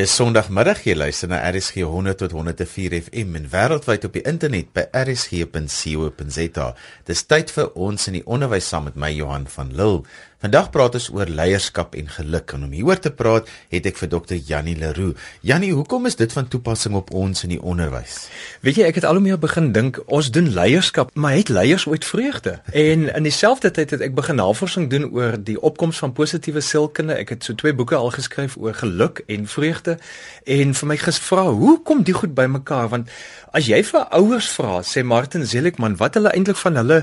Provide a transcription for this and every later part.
Dis Sondagmiddag jy luister na RSG 100 tot 104 FM en wêreldwyd op die internet by rsg.co.za. Dis tyd vir ons in die onderwys saam met my Johan van Lille. Vandag praat ons oor leierskap en geluk en om hieroor te praat, het ek vir Dr. Jannie Leroux. Jannie, hoekom is dit van toepassing op ons in die onderwys? Weet jy, ek het al hoe meer begin dink ons doen leierskap, maar het leiers ooit vreugde? En in dieselfde tyd het ek begin navorsing doen oor die opkoms van positiewe sielkunde. Ek het so twee boeke al geskryf oor geluk en vreugde en vir my gevra, hoe kom die goed bymekaar? Want as jy vir ouers vra, sê Martin Seligman, wat hulle eintlik van hulle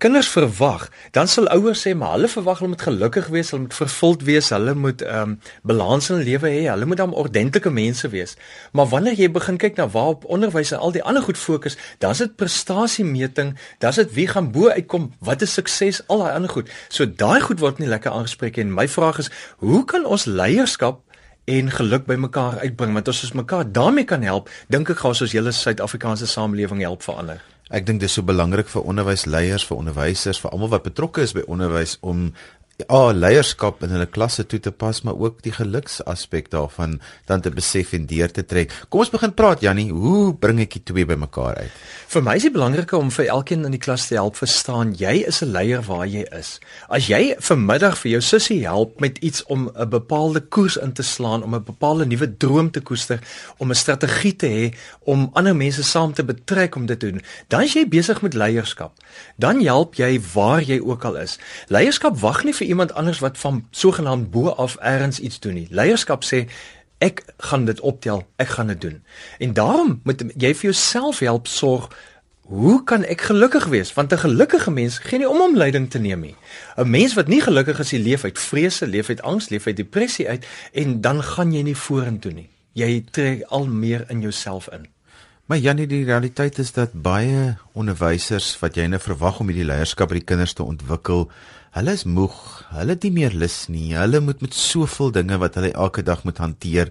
kinders verwag, dan sal ouers sê maar hulle verwag hulle moet gelukkig wees, hulle moet vervuld wees, hulle moet ehm um, balans in lewe hê, hulle moet dan ordentlike mense wees. Maar wanneer jy begin kyk na waar op onderwys en al die ander goed fokus, dan is dit prestasiemeting, dan is dit wie gaan bo uitkom, wat is sukses, al daai ander goed. So daai goed word nie lekker aangespreek en my vraag is, hoe kan ons leierskap en geluk by mekaar uitbring want as ons mekaar daarmee kan help dink ek gaan ons hele Suid-Afrikaanse samelewing help verander Ek dink dit is so belangrik vir onderwysleiers, vir onderwysers, vir almal wat betrokke is by onderwys om ja, leierskap in hulle klasse toe te pas, maar ook die geluksaspek daarvan dan te besef en deur te trek. Kom ons begin praat Jannie, hoe bring ek die twee bymekaar uit? Vir my is dit belangrik om vir elkeen in die klas te help verstaan jy is 'n leier waar jy is. As jy vanmiddag vir jou sussie help met iets om 'n bepaalde koers in te slaan, om 'n bepaalde nuwe droom te koester, om 'n strategie te hê om ander mense saam te betrek om dit te doen, dan is jy besig met leierskap. Dan help jy waar jy ook al is. Leierskap wag nie vir iemand anders wat van sogenaamd bo af ergens iets doen nie. Leierskap sê ek gaan dit optel, ek gaan dit doen. En daarom moet jy vir jouself help sorg Hoe kan ek gelukkig wees? Want 'n gelukkige mens gee nie om om leiding te neem nie. 'n Mens wat nie gelukkig is, leef uit vrese, leef uit angs, leef uit depressie uit en dan gaan jy nie vorentoe nie. Jy trek al meer in jouself in. Maar Janie, die realiteit is dat baie onderwysers wat jy nou verwag om hierdie leierskap by die kinders te ontwikkel, hulle is moeg, hulle het nie meer lus nie. Hulle moet met soveel dinge wat hulle elke dag moet hanteer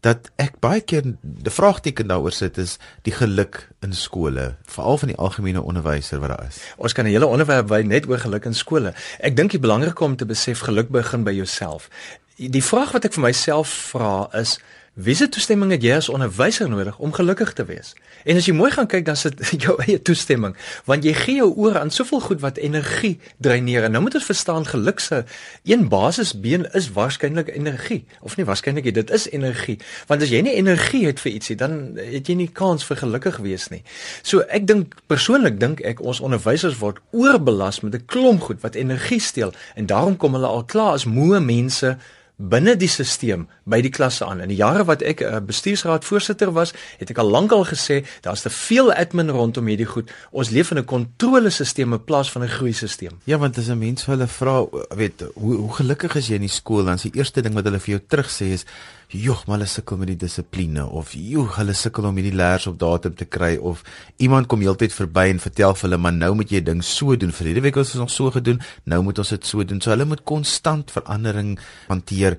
dat ek baie keer 'n vraagteken daaroor sit is die geluk in skole, veral van die algemene onderwyser wat daar is. Ons kan 'n hele onderwerp wy net oor geluk in skole. Ek dink die belangrike om te besef geluk begin by jouself. Die vraag wat ek vir myself vra is Wie se toestemming het jy as onderwyser nodig om gelukkig te wees? En as jy mooi gaan kyk, dan sit jou eie toestemming, want jy gee jou oor aan soveel goed wat energie dreineer. En nou moet ons verstaan geluk se een basisbeen is waarskynlik energie, of nie waarskynlik dit is energie. Want as jy nie energie het vir ietsie, dan het jy nie kans vir gelukkig wees nie. So ek dink persoonlik dink ek ons onderwysers word oorbelas met 'n klomp goed wat energie steel en daarom kom hulle al klaar as moe mense binne die stelsel by die klasse aan. In die jare wat ek 'n uh, bestuursraad voorsitter was, het ek al lankal gesê daar's te veel admin rondom hierdie goed. Ons leef in 'n kontrolesisteem in plaas van 'n groeisisteem. Ja, want as 'n mens vir hulle vra, weet, hoe hoe gelukkig is jy in die skool? Dan is die eerste ding wat hulle vir jou terugsê is, "Joh, maar hulle sukkel met die dissipline" of "Joh, hulle sukkel om hierdie leers op datum te kry" of iemand kom heeltyd verby en vertel vir hulle, "Maar nou moet jy ding so doen. Verlede week het ons so gedoen, nou moet ons dit so doen." So hulle moet konstant verandering hanteer.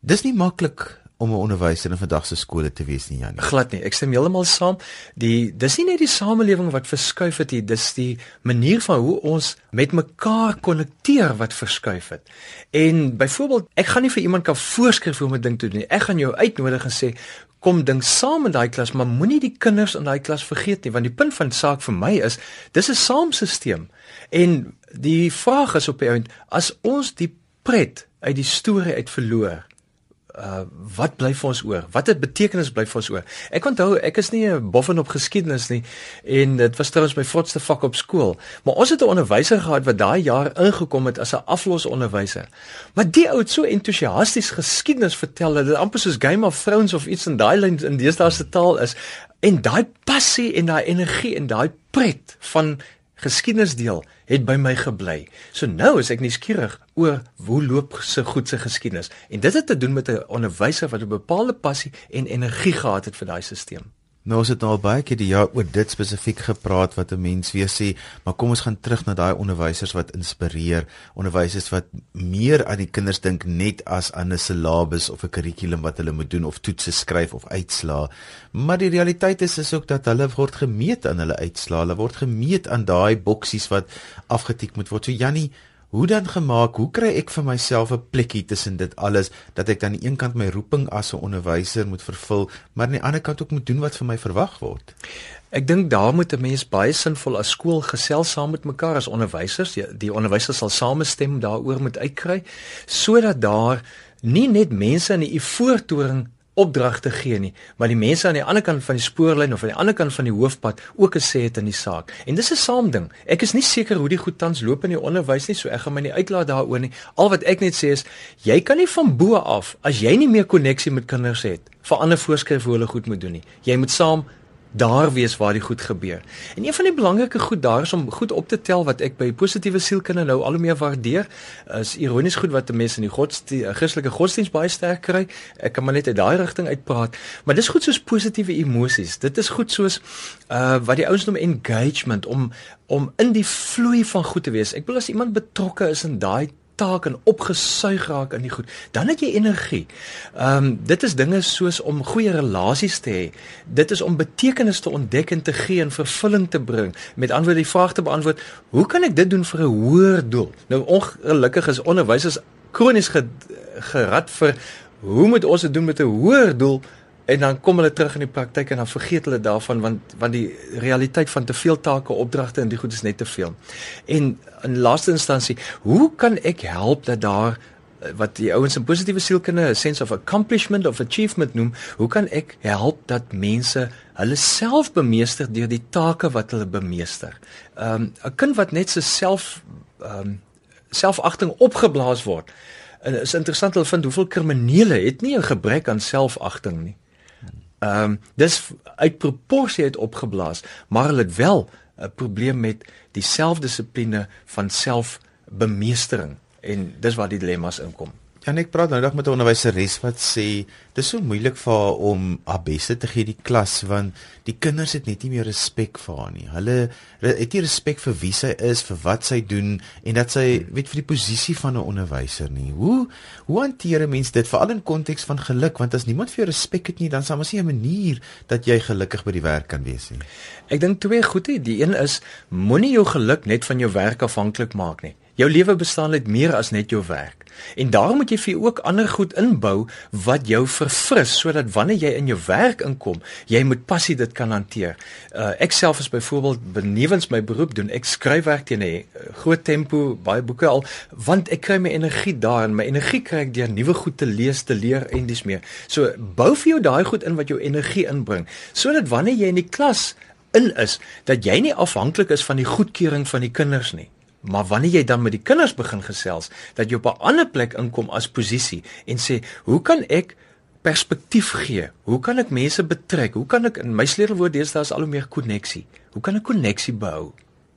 Dis nie maklik om 'n onderwyser in vandag se skole te wees nie Janie. Glad nie. Ek stem heeltemal saam. Die dis nie net die samelewing wat verskuif het nie, dis die manier van hoe ons met mekaar konnekteer wat verskuif het. En byvoorbeeld, ek gaan nie vir iemand kan voorskryf hoe om 'n ding te doen nie. Ek gaan jou uitnodig en sê kom ding saam in daai klas, maar moenie die kinders in daai klas vergeet nie, want die punt van saak vir my is, dis 'n saamstelsel. En die vraag is op die einde, as ons die pret uit die storie uit verloor, uh wat bly vir ons oor? Wat het betekenis bly vir ons oor? Ek onthou ek is nie 'n boffin op geskiedenis nie en dit was trouens my grootste vak op skool, maar ons het 'n onderwyser gehad wat daai jaar ingekom het as 'n aflosonderwyser. Maar die ou het so entoesiasties geskiedenis vertel dit amper soos Game of Thrones of iets in daai lyn in deesdae se taal is en daai passie en daai energie en daai pret van geskiedenisdeel het by my gebly. So nou is ek nuuskierig oor hoe loop se goed se geskiedenis en dit het te doen met 'n onderwyser wat 'n bepaalde passie en energie gehad het vir daai stelsel. Nou ons het nou al baie keer die jaar oor dit spesifiek gepraat wat 'n mens weer sê, maar kom ons gaan terug na daai onderwysers wat inspireer, onderwysers wat meer aan die kinders dink net as aan 'n syllabus of 'n kurrikulum wat hulle moet doen of toetse skryf of uitslaa. Maar die realiteit is is ook dat hulle word gemeet aan hulle uitslaa, hulle word gemeet aan daai boksies wat afgetik moet word. So Jannie, hoe dan gemaak? Hoe kry ek vir myself 'n plekkie tussen dit alles dat ek aan die een kant my roeping as 'n onderwyser moet vervul, maar aan die ander kant ook moet doen wat vir my verwag word? Ek dink daar moet 'n mens baie sinvol as skool gesels saam met mekaar as onderwysers. Die, die onderwysers sal samestem daaroor moet uitkry sodat daar nie net mense in die voortoring opdragte gee nie, maar die mense aan die ander kant van die spoorlyn of aan die ander kant van die hoofpad ook 'n sê het in die saak. En dis 'n saamding. Ek is nie seker hoe die goed tans loop in die onderwys nie, so ek gaan my nie uitlaat daaroor nie. Al wat ek net sê is, jy kan nie van bo af as jy nie meer koneksie met kinders het, vir ander voorskryf hoe hulle goed moet doen nie. Jy moet saam daar wees waar die goed gebeur. En een van die belangrike goed daar is om goed op te tel wat ek by positiewe sielkunde nou al hoe meer waardeer, is ironies goed wat mense in die godsdienst, Christelike godsdienst baie sterk kry. Ek kan maar net uit daai rigting uitpraat, maar dis goed soos positiewe emosies. Dit is goed soos uh wat die ouens noem engagement om om in die vloei van goed te wees. Ek bedoel as iemand betrokke is in daai taak en opgesuig raak in die goed, dan het jy energie. Ehm um, dit is dinge soos om goeie relasies te hê. Dit is om betekenis te ontdek en te gee en vervulling te bring. Met antwoord die vraag te beantwoord, hoe kan ek dit doen vir 'n hoër doel? Nou ongelukkig is onderwysers kronies gerad vir hoe moet ons dit doen met 'n hoër doel? En dan kom hulle terug in die praktyk en dan vergeet hulle daarvan want want die realiteit van te veel take opdragte en die goed is net te veel. En in laaste instansie, hoe kan ek help dat daar eh, wat die ouens in positiewe sielkunde 'n sense of accomplishment of achievement noem, hoe kan ek help dat mense hulle self bemeester deur die take wat hulle bemeester? Ehm um, 'n kind wat net sy self ehm um, selfagting opgeblaas word. En is interessant hulle vind hoeveel kriminele het nie 'n gebrek aan selfagting nie. Ehm um, dis uit proporsie uit opgeblaas, maar hulle het wel 'n probleem met die selfdissipline van selfbemeestering en dis waar die dilemma's inkom. Ja, ek praat nou net met 'n onderwyseres wat sê dis so moeilik vir haar om haar beste te gee die klas want die kinders het net nie meer respek vir haar nie. Hulle het nie respek vir wie sy is, vir wat sy doen en dat sy weet vir die posisie van 'n onderwyser nie. Hoe hoe hanteer 'n mens dit veral in konteks van geluk want as niemand vir jou respek het nie, dan sal mos nie 'n manier dat jy gelukkig by die werk kan wees nie. Ek dink twee goeie, die een is moenie jou geluk net van jou werk afhanklik maak nie. Jou lewe bestaan uit meer as net jou werk. En daarom moet jy vir ook ander goed inbou wat jou verfris sodat wanneer jy in jou werk inkom, jy met passie dit kan hanteer. Uh, ek self is byvoorbeeld benewens my beroep doen ek skryfwerk teen 'n uh, groot tempo, baie boeke al, want ek kry my energie daar en my energie kry ek deur nuwe goed te lees, te leer en dis meer. So bou vir jou daai goed in wat jou energie inbring sodat wanneer jy in die klas in is dat jy nie afhanklik is van die goedkeuring van die kinders nie. Maar wanneer jy dan met die kinders begin gesels, dat jy op 'n ander plek inkom as posisie en sê, "Hoe kan ek perspektief gee? Hoe kan ek mense betrek? Hoe kan ek in my sleutelwoord deesdae is al hoe meer koneksie. Hoe kan ek koneksie bou?"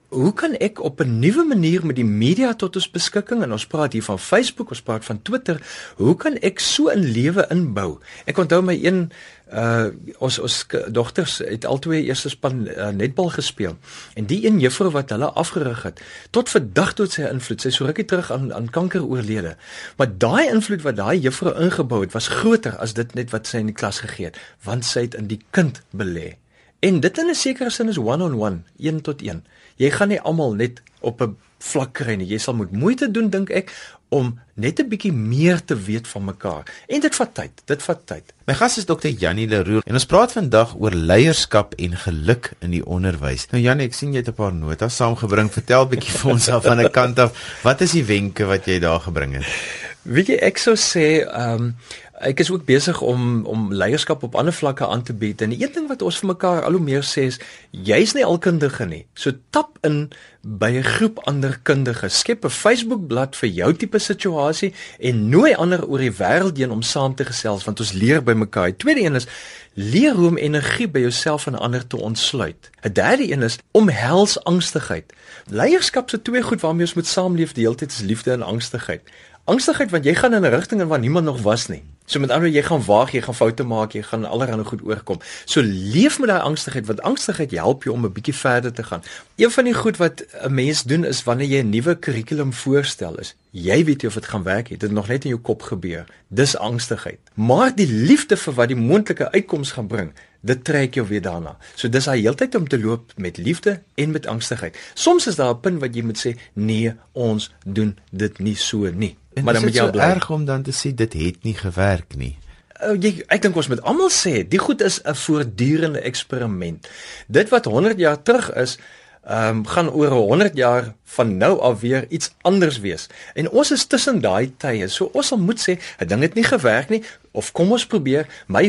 Hoe kan ek op 'n nuwe manier met die media tot ons beskikking? En ons praat hier van Facebook, ons praat van Twitter, hoe kan ek so in lewe inbou? Ek onthou my een uh ons ons dogters het altoe eerste span uh, netbal gespeel. En die een juffrou wat hulle afgerig het tot vandag tot sy invloed sy so rukkie terug aan aan kanker oorlede maar daai invloed wat daai juffrou ingebou het was groter as dit net wat sy in die klas gegee het want sy het in die kind belê en dit in 'n sekere sin is one on one een tot een jy gaan nie almal net op 'n vlak kry nie jy sal moet moeite doen dink ek om net 'n bietjie meer te weet van mekaar. En dit vat tyd. Dit vat tyd. My gas is Dr. Janie Leroux en ons praat vandag oor leierskap en geluk in die onderwys. Nou Janie, ek sien jy het 'n paar notas saamgebring. Vertel bietjie vir ons af van 'n kant af, wat is die wenke wat jy daar gebring het? Weet jy, ek sou sê, ehm um, ek is ook besig om om leierskap op ander vlakke aan te bied. En een ding wat ons vir mekaar al hoe meer sê is, jy's nie alkundige nie. So tap in by 'n groep ander kundiges. Skep 'n Facebook-blad vir jou tipe situasie en nooi ander oor die wêreld heen om saam te gesels want ons leer by mekaar. Die tweede een is leer hoe om energie by jouself en ander te ontsluit. 'n Derde een is omhels angstigheid. Leierskap se twee goed waarmee ons moet saamleef die hele tyd is liefde en angstigheid. Angstigheid want jy gaan in 'n rigting in waar niemand nog was nie. So met ander jy gaan waag, jy gaan foute maak, jy gaan allerlei goed oorkom. So leef met daai angstigheid want angstigheid help jou om 'n bietjie verder te gaan. Een van die goed wat 'n mens doen is wanneer jy 'n nuwe kurrikulum voorstel is, jy weet nie of dit gaan werk nie. Dit het nog net in jou kop gebeur. Dis angstigheid. Maar die liefde vir wat die moontlike uitkoms gaan bring, dit trek jou weer daarna. So dis hy heeltyd om te loop met liefde en met angstigheid. Soms is daar 'n punt wat jy moet sê, nee, ons doen dit nie so nie. En maar dan moet jy so bly. erg om dan te sê dit het nie gewerk nie. Uh, jy ek dink ons moet almal sê, die goed is 'n voortdurende eksperiment. Dit wat 100 jaar terug is, ehm um, gaan oor 100 jaar van nou af weer iets anders wees. En ons is tussen daai tye. So ons sal moet sê, 'n ding het nie gewerk nie of kom ons probeer. My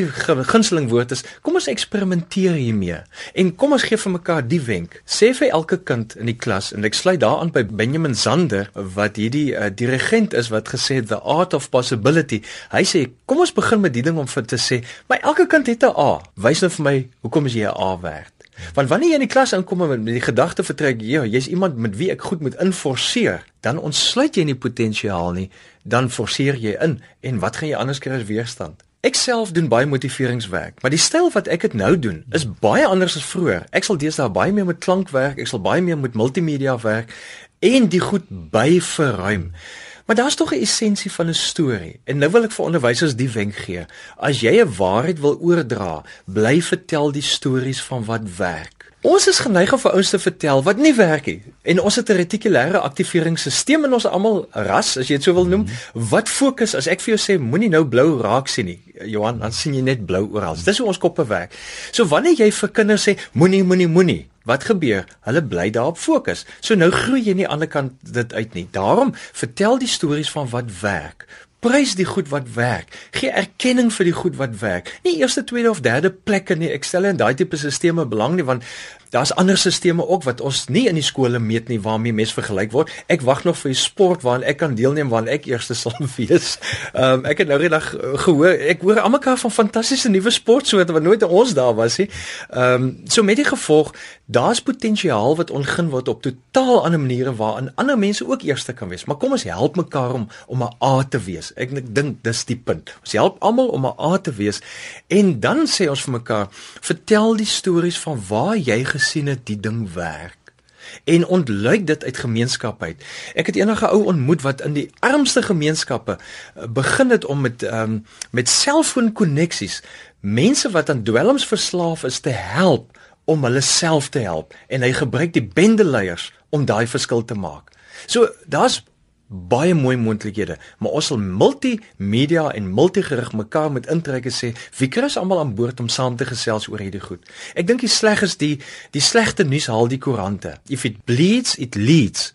gunsteling woord is kom ons eksperimenteer hiermee. En kom ons gee vir mekaar die wenk. Sê vir elke kind in die klas en ek sluit daaraan by Benjamin Zander wat hierdie uh, dirigent is wat gesê het the art of possibility. Hy sê kom ons begin met die ding om vir te sê, "My elke kind het 'n A. Wys nou vir my hoekom is jy 'n A werd?" Want wanneer jy in die klas inkom en met die gedagte vertrek, ja, jy's iemand met wie ek goed moet inforceer, dan ontsluit jy nie potensiaal nie, dan forceer jy in en wat gaan jy anders kry as weerstand? Ek self doen baie motiveringswerk, maar die styl wat ek dit nou doen is baie anders as vroeër. Ek sal deesdae baie meer met klank werk, ek sal baie meer met multimedia werk en die goed by verruim. Maar daar's tog 'n essensie van 'n storie. En nou wil ek vir onderwysers die wenk gee. As jy 'n waarheid wil oordra, bly vertel die stories van wat werk. Ons is geneig om vir ouens te vertel wat nie werk nie. En ons het 'n retikulêre aktiveringsstelsel in ons almal ras, as jy dit so wil noem, wat fokus as ek vir jou sê moenie nou blou raak sien nie. Johan, dan sien jy net blou oral. Dis hoe ons koppe werk. So wanneer jy vir kinders sê moenie moenie moenie, Wat gebeur? Hulle bly daarop fokus. So nou groei jy nie aan die ander kant dit uit nie. Daarom vertel die stories van wat werk. Prys die goed wat werk. Gee erkenning vir die goed wat werk. Nie eerste, tweede of derde plekke nie. Ek stel in daai tipe stelsels belang nie want daar's ander stelsels ook wat ons nie in die skole meet nie waarmee mense vergelyk word. Ek wag nog vir die sport waarin ek kan deelneem waarin ek eerste sal wees. Ehm um, ek het nou eendag gehoor ek hoor almekaar van fantastiese nuwe sportsoorte wat nooit ons daar was nie. Ehm um, so met die gevolg daar's potensiaal wat ongin word op totaal ander maniere waarin ander mense ook eerste kan wees. Maar kom ons help mekaar om om 'n A te wees. Ek, ek dink dis die punt. Ons help almal om 'n A te wees en dan sê ons vir mekaar vertel die stories van waar jy gesien het die ding werk en ontluik dit uit gemeenskap uit. Ek het enige ou ontmoet wat in die armste gemeenskappe eh, begin het om met um, met selfoonkoneksies mense wat aan dwelms verslaaf is te help om hulle self te help en hy gebruik die bendeleiers om daai verskil te maak. So daar's baie mooi moontlikhede, maar ons sal multimedia en multigerig mekaar met intrek sê, wie kry ons almal aan boord om saam te gesels oor hierdie goed? Ek dink die sleg is die die slegte nuus haal die koerante. If it bleeds, it leads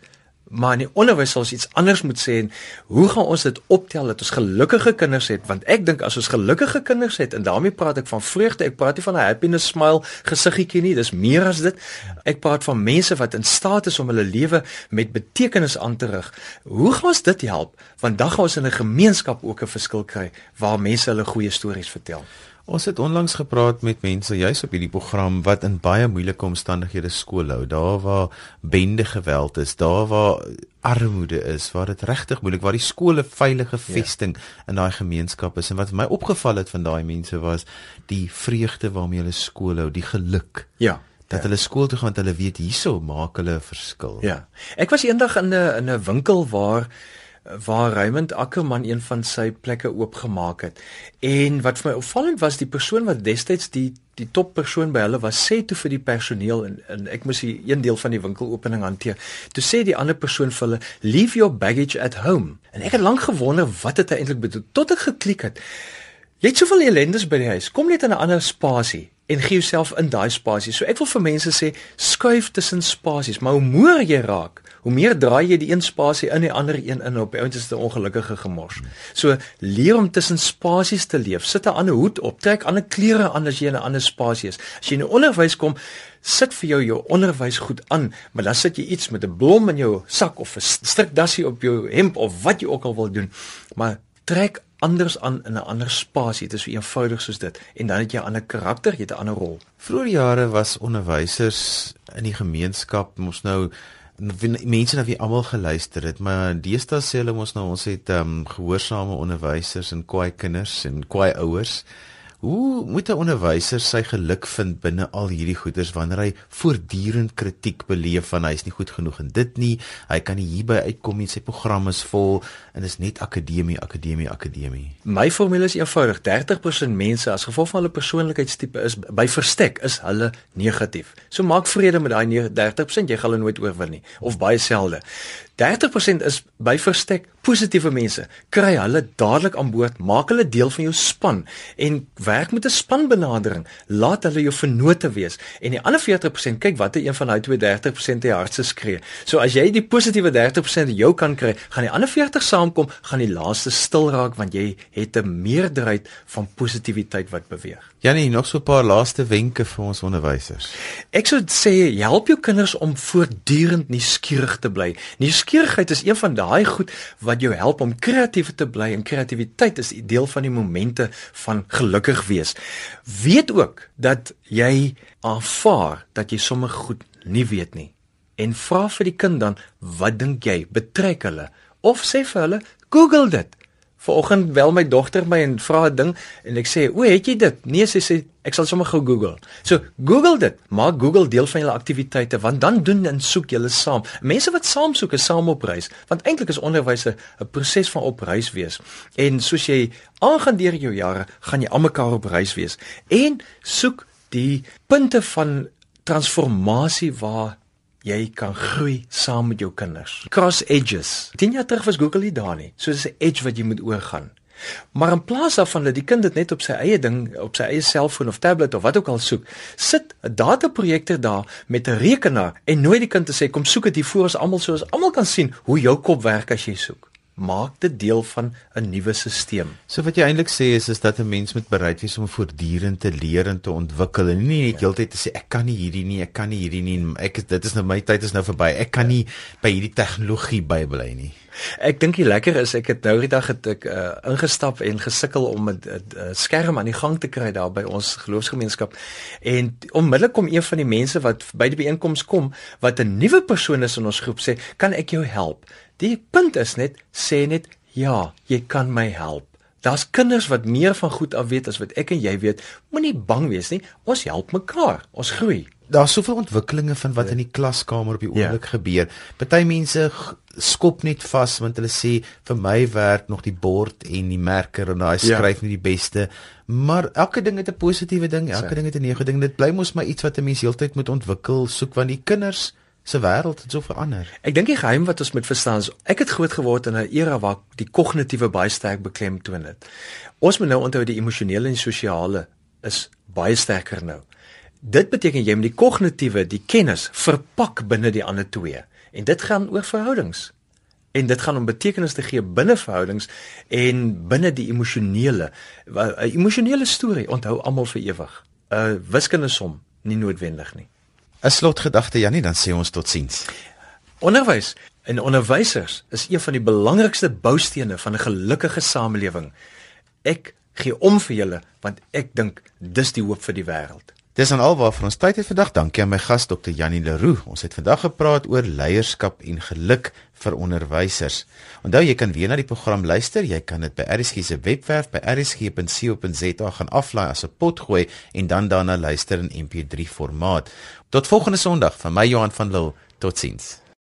maar in die onderwys sal ons iets anders moet sê en hoe gaan ons dit optel dat ons gelukkige kinders het? Want ek dink as ons gelukkige kinders het en daarmee praat ek van vreugde ek praat nie van 'n happiness smile gesiggetjie nie dis meer as dit. Ek praat van mense wat in staat is om hulle lewe met betekenis aan te rig. Hoe gaan ons dit help? Want dan gaan ons in 'n gemeenskap ook 'n verskil kry waar mense hulle goeie stories vertel Ons het onlangs gepraat met mense juis op hierdie program wat in baie moeilike omstandighede skool hou. Daar waar bende geweld is, daar waar armoede is, waar dit regtig moeilik, waar die skole veilige ja. vesting ja. in daai gemeenskap is en wat my opgeval het van daai mense was die vreugde waarmee hulle skool hou, die geluk. Ja dat ja. hulle skool toe gaan want hulle weet hierso maak hulle 'n verskil. Ja. Ek was eendag in 'n in 'n winkel waar waar Raymond Ackerman een van sy plekke oopgemaak het. En wat vir my opvallend was, die persoon wat destyds die die top persoon by hulle was, sê toe vir die personeel en, en ek moes hier een deel van die winkelopening hanteer. Toe sê die ander persoon vir hulle, "Leave your baggage at home." En ek het lank gewonder wat dit eintlik bedoel tot ek geklik het. Jy het soveel ellendes by die huis. Kom net in 'n ander spasie en gee jouself in daai spasie. So ek wil vir mense sê, skuif tussen spasies, maar hoe moer jy raak, hoe meer draai jy die een spasie in die ander een in op. Ouens is 'n ongelukkige gemors. So leer om tussen spasies te leef. Sit 'n ander hoed op, trek ander klere aan as jy in 'n ander spasie is. As jy in 'n onderwys kom, sit vir jou jou onderwys goed aan, maar dan sit jy iets met 'n blom in jou sak of 'n strikdassie op jou hemp of wat jy ook al wil doen. Maar trek anders aan in 'n ander spasie. Dit is so eenvoudig soos dit. En dan het jy 'n ander karakter, jy het 'n ander rol. Vroeger jare was onderwysers in die gemeenskap mos nou mense na wie almal geluister het, maar deesdae sê hulle mos nou ons het ehm um, gehoorsame onderwysers en kwaai kinders en kwaai ouers. Hoe moet 'n onderwyser sy geluk vind binne al hierdie goeders wanneer hy voortdurend kritiek beleef van hy's nie goed genoeg in dit nie, hy kan nie hierby uitkom nie, sy program is vol en is net akademie, akademie, akademie. My formule is eenvoudig: 30% mense as gevolg van hulle persoonlikheidstipe is by verstek is hulle negatief. So maak vrede met daai 30%, jy gaan hulle nooit oorwin nie of baie selde. 30% is by verstek positiewe mense. Kry hulle dadelik aan boord, maak hulle deel van jou span en werk met 'n spanbenadering. Laat hulle jou vennote wees. En die ander 40%, kyk watter een van daai 32% die hardste skree. So as jy die positiewe 30% jou kan kry, gaan die ander 40 saamkom, gaan die laaste stil raak want jy het 'n meerderheid van positiwiteit wat beweeg. Janie, nog so 'n paar laaste wenke vir ons onderwysers. Ek sou sê help jou kinders om voortdurend nuuskierig te bly. Nuuskierigheid is een van daai goed wat jou help om kreatief te bly en kreatiwiteit is deel van die momente van gelukkig wees. Weet ook dat jy aanvaar dat jy sommer goed nie weet nie en vra vir die kind dan wat dink jy betrek hulle of sê vir hulle Google dit. Vanoggend bel my dogter my en vra 'n ding en ek sê, "O, het jy dit?" Nee, sy sê, "Ek sal sommer gou Google." So, Google dit. Maak Google deel van julle aktiwiteite want dan doen en soek julle saam. Mense wat saam soek is saam op reis, want eintlik is onderwys 'n proses van op reis wees. En soos jy aangaan deur jou jare, gaan jy almekaar op reis wees en soek die punte van transformasie waar jy kan groei saam met jou kinders. Cross edges. 10 jaar terug was Google nie daar nie. So dis 'n edge wat jy moet oorgaan. Maar in plaas daarvan dat die kind dit net op sy eie ding, op sy eie selfoon of tablet of wat ook al soek, sit 'n dataprojektor daar met 'n rekenaar en nooi die kind te sê kom soek dit hier voor ons almal soos almal kan sien hoe jou kop werk as jy soek maak dit deel van 'n nuwe stelsel. So wat jy eintlik sê is is dat 'n mens moet bereid wees om voortdurend te leer en te ontwikkel en nie net ja. heeltyd te sê ek kan nie hierdie nie, ek kan nie hierdie nie, ek dit is nou my tyd is nou verby. Ek kan ja. nie by hierdie tegnologie bybly nie. Ek dink die lekker is ek het nou die dag het ek uh, ingestap en gesukkel om 'n skerm aan die gang te kry daar by ons geloofsgemeenskap en onmiddellik kom een van die mense wat by die byeenkoms kom wat 'n nuwe persoon is in ons groep sê kan ek jou help Die punt is net sê net ja, jy kan my help. Daar's kinders wat meer van goed af weet as wat ek en jy weet. Moenie bang wees nie. Ons help mekaar. Ons groei. Daar's soveel ontwikkelinge van wat in die klaskamer op die ja. oomblik ja. gebeur. Party mense skop net vas want hulle sê vir my werk nog die bord en die merker en daai ja. skryf ja. nie die beste. Maar elke ding het 'n positiewe ding, elke so. ding het 'n negatiewe ding. Dit bly mos maar iets wat 'n mens heeltyd moet ontwikkel, soek want die kinders se wêreld het so verander. Ek dink die geheim wat ons moet verstaan is ek het groot geword in 'n era waar die kognitiewe baie sterk beklemtoon het. Ons moet nou onthou die emosionele en sosiale is baie sterker nou. Dit beteken jy moet die kognitiewe, die kennis verpak binne die ander twee. En dit gaan oor verhoudings. En dit gaan om betekenis te gee binne verhoudings en binne die emosionele 'n emosionele storie onthou almal vir ewig. 'n Wiskundige som nie noodwendig nie. 'n slotgedagte Jannie, dan sê ons totsiens. Onderwys en onderwysers is een van die belangrikste boustene van 'n gelukkige samelewing. Ek gee om vir julle want ek dink dis die hoop vir die wêreld. Dis aan alwaar vir ons tyd het vandag. Dankie aan my gas Dr. Janie Leroux. Ons het vandag gepraat oor leierskap en geluk vir onderwysers. Onthou jy kan weer na die program luister. Jy kan dit by RSG se webwerf by rsg.co.za gaan aflaai as 'n potgooi en dan daarna luister in MP3 formaat. Tot volgende Sondag van my Johan van Lille. Totsiens.